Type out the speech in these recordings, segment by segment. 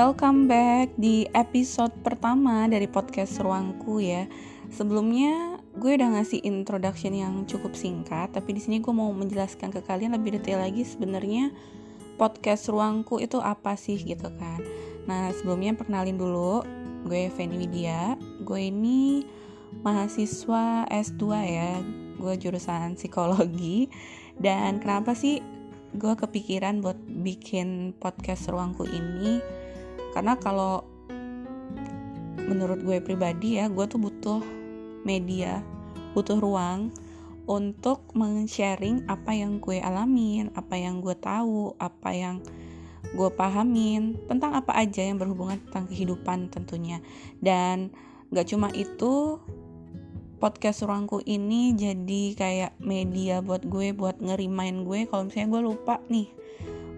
welcome back di episode pertama dari podcast Ruangku ya. Sebelumnya gue udah ngasih introduction yang cukup singkat, tapi di sini gue mau menjelaskan ke kalian lebih detail lagi sebenarnya podcast Ruangku itu apa sih gitu kan. Nah, sebelumnya perkenalin dulu, gue Feni Widya. Gue ini mahasiswa S2 ya. Gue jurusan psikologi. Dan kenapa sih gue kepikiran buat bikin podcast ruangku ini karena kalau menurut gue pribadi ya gue tuh butuh media butuh ruang untuk men-sharing apa yang gue alamin apa yang gue tahu apa yang gue pahamin tentang apa aja yang berhubungan tentang kehidupan tentunya. Dan gak cuma itu podcast ruangku ini jadi kayak media buat gue buat ngerimain gue. Kalau misalnya gue lupa nih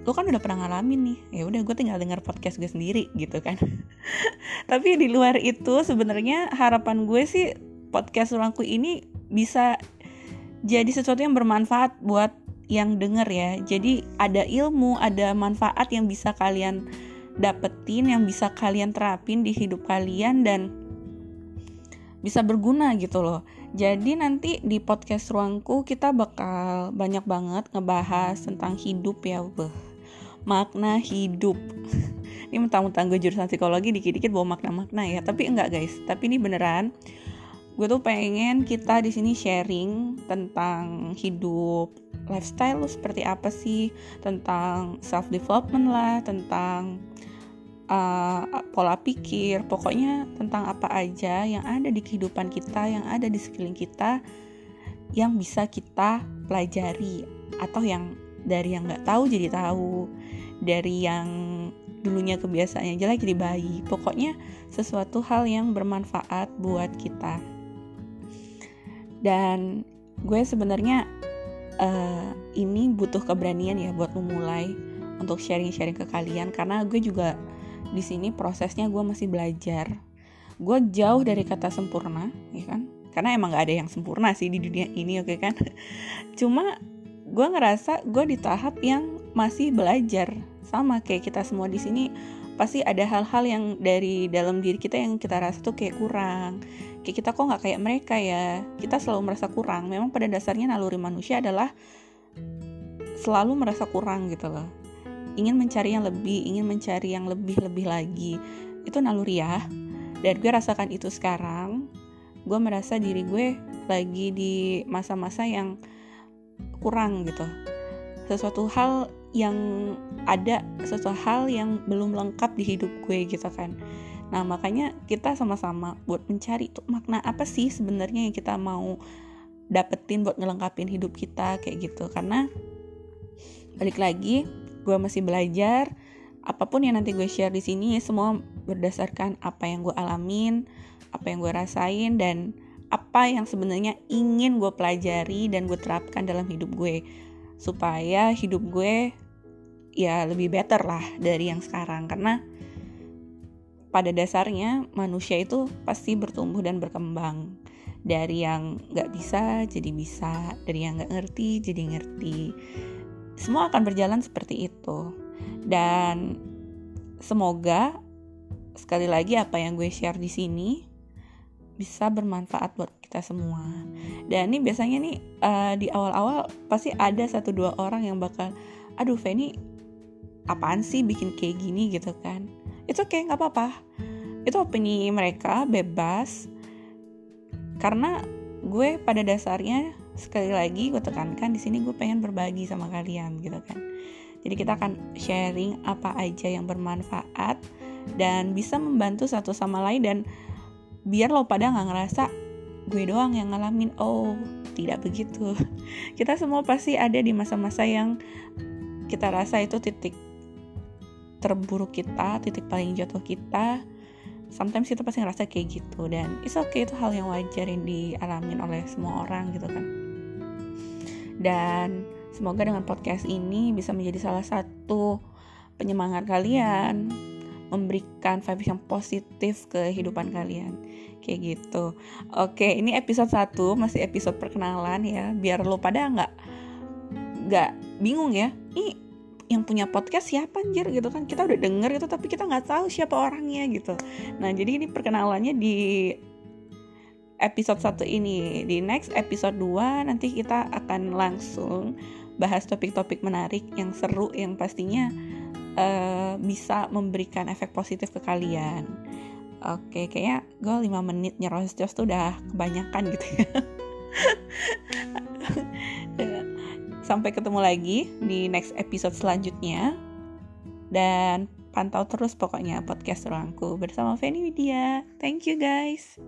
lu kan udah pernah ngalamin nih ya udah gue tinggal denger podcast gue sendiri gitu kan tapi di luar itu sebenarnya harapan gue sih podcast ruangku ini bisa jadi sesuatu yang bermanfaat buat yang denger ya jadi ada ilmu ada manfaat yang bisa kalian dapetin yang bisa kalian terapin di hidup kalian dan bisa berguna gitu loh. Jadi nanti di podcast ruangku kita bakal banyak banget ngebahas tentang hidup ya, beh. Makna hidup. ini mentang-mentang gue jurusan psikologi dikit-dikit bawa makna-makna ya, tapi enggak guys. Tapi ini beneran gue tuh pengen kita di sini sharing tentang hidup lifestyle lu seperti apa sih tentang self development lah tentang uh, pola pikir, pokoknya tentang apa aja yang ada di kehidupan kita, yang ada di sekeliling kita, yang bisa kita pelajari atau yang dari yang nggak tahu jadi tahu, dari yang dulunya kebiasaannya jelek jadi baik, pokoknya sesuatu hal yang bermanfaat buat kita. Dan gue sebenarnya uh, ini butuh keberanian ya buat memulai untuk sharing-sharing ke kalian. Karena gue juga di sini prosesnya gue masih belajar. Gue jauh dari kata sempurna ya kan? Karena emang gak ada yang sempurna sih di dunia ini oke okay kan? Cuma gue ngerasa gue di tahap yang masih belajar sama kayak kita semua di sini pasti ada hal-hal yang dari dalam diri kita yang kita rasa tuh kayak kurang kayak kita kok nggak kayak mereka ya kita selalu merasa kurang memang pada dasarnya naluri manusia adalah selalu merasa kurang gitu loh ingin mencari yang lebih, ingin mencari yang lebih-lebih lagi. Itu naluri ya. Dan gue rasakan itu sekarang. Gue merasa diri gue lagi di masa-masa yang kurang gitu. Sesuatu hal yang ada, sesuatu hal yang belum lengkap di hidup gue gitu kan. Nah, makanya kita sama-sama buat mencari tuh makna apa sih sebenarnya yang kita mau dapetin buat ngelengkapin hidup kita kayak gitu. Karena balik lagi gue masih belajar apa pun yang nanti gue share di sini semua berdasarkan apa yang gue alamin apa yang gue rasain dan apa yang sebenarnya ingin gue pelajari dan gue terapkan dalam hidup gue. Supaya hidup gue ya lebih better lah dari yang sekarang. Karena pada dasarnya manusia itu pasti bertumbuh dan berkembang. Dari yang nggak bisa jadi bisa. Dari yang nggak ngerti jadi ngerti. Semua akan berjalan seperti itu. Dan semoga sekali lagi apa yang gue share di sini bisa bermanfaat buat kita semua. Dan ini biasanya nih uh, di awal-awal pasti ada satu dua orang yang bakal aduh Feni apaan sih bikin kayak gini? gitu kan. Itu okay, nggak apa-apa. Itu opini mereka bebas. Karena gue pada dasarnya sekali lagi gue tekankan di sini gue pengen berbagi sama kalian gitu kan. Jadi kita akan sharing apa aja yang bermanfaat dan bisa membantu satu sama lain dan biar lo pada nggak ngerasa gue doang yang ngalamin. Oh tidak begitu. Kita semua pasti ada di masa-masa yang kita rasa itu titik terburuk kita titik paling jatuh kita. Sometimes kita pasti ngerasa kayak gitu dan it's okay itu hal yang wajar yang dialamin oleh semua orang gitu kan. Dan semoga dengan podcast ini bisa menjadi salah satu penyemangat kalian memberikan vibes yang positif ke kehidupan kalian. Kayak gitu. Oke ini episode 1 masih episode perkenalan ya. Biar lo pada nggak nggak bingung ya. Ini yang punya podcast siapa anjir gitu kan. Kita udah denger itu tapi kita nggak tahu siapa orangnya gitu. Nah jadi ini perkenalannya di episode satu ini. Di next episode 2 nanti kita akan langsung bahas topik-topik menarik yang seru yang pastinya uh, bisa memberikan efek positif ke kalian Oke, kayaknya gue 5 menit nyerocos tuh udah kebanyakan gitu ya. Sampai ketemu lagi di next episode selanjutnya. Dan pantau terus pokoknya podcast ruangku bersama Feni Widya. Thank you guys.